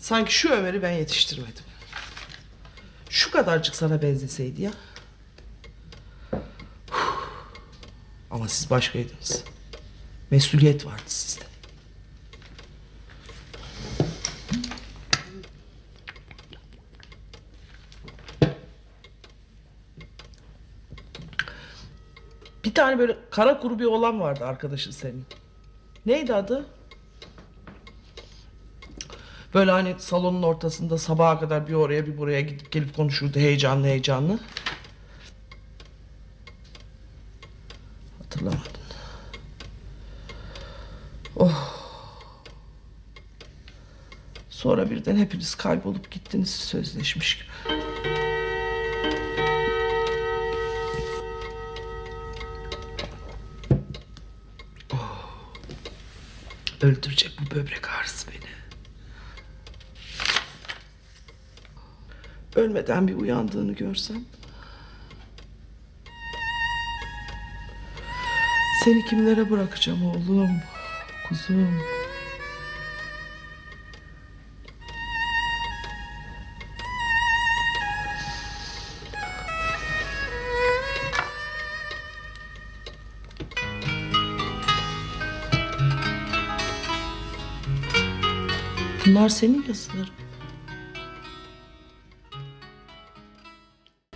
Sanki şu Ömer'i ben yetiştirmedim. Şu kadarcık sana benzeseydi ya. Ama siz başkaydınız. Mesuliyet vardı sizde. Bir tane böyle kara kuru bir olan vardı arkadaşın senin. Neydi adı? Böyle hani salonun ortasında sabaha kadar bir oraya bir buraya gidip gelip konuşurdu heyecanlı heyecanlı. Hatırlamadım. Oh. Sonra birden hepiniz kaybolup gittiniz sözleşmiş gibi. Oh. Öldürecek bu böbrek ağrısı beni. Ölmeden bir uyandığını görsem. Seni kimlere bırakacağım oğlum? Kuzum. Bunlar senin yazıların.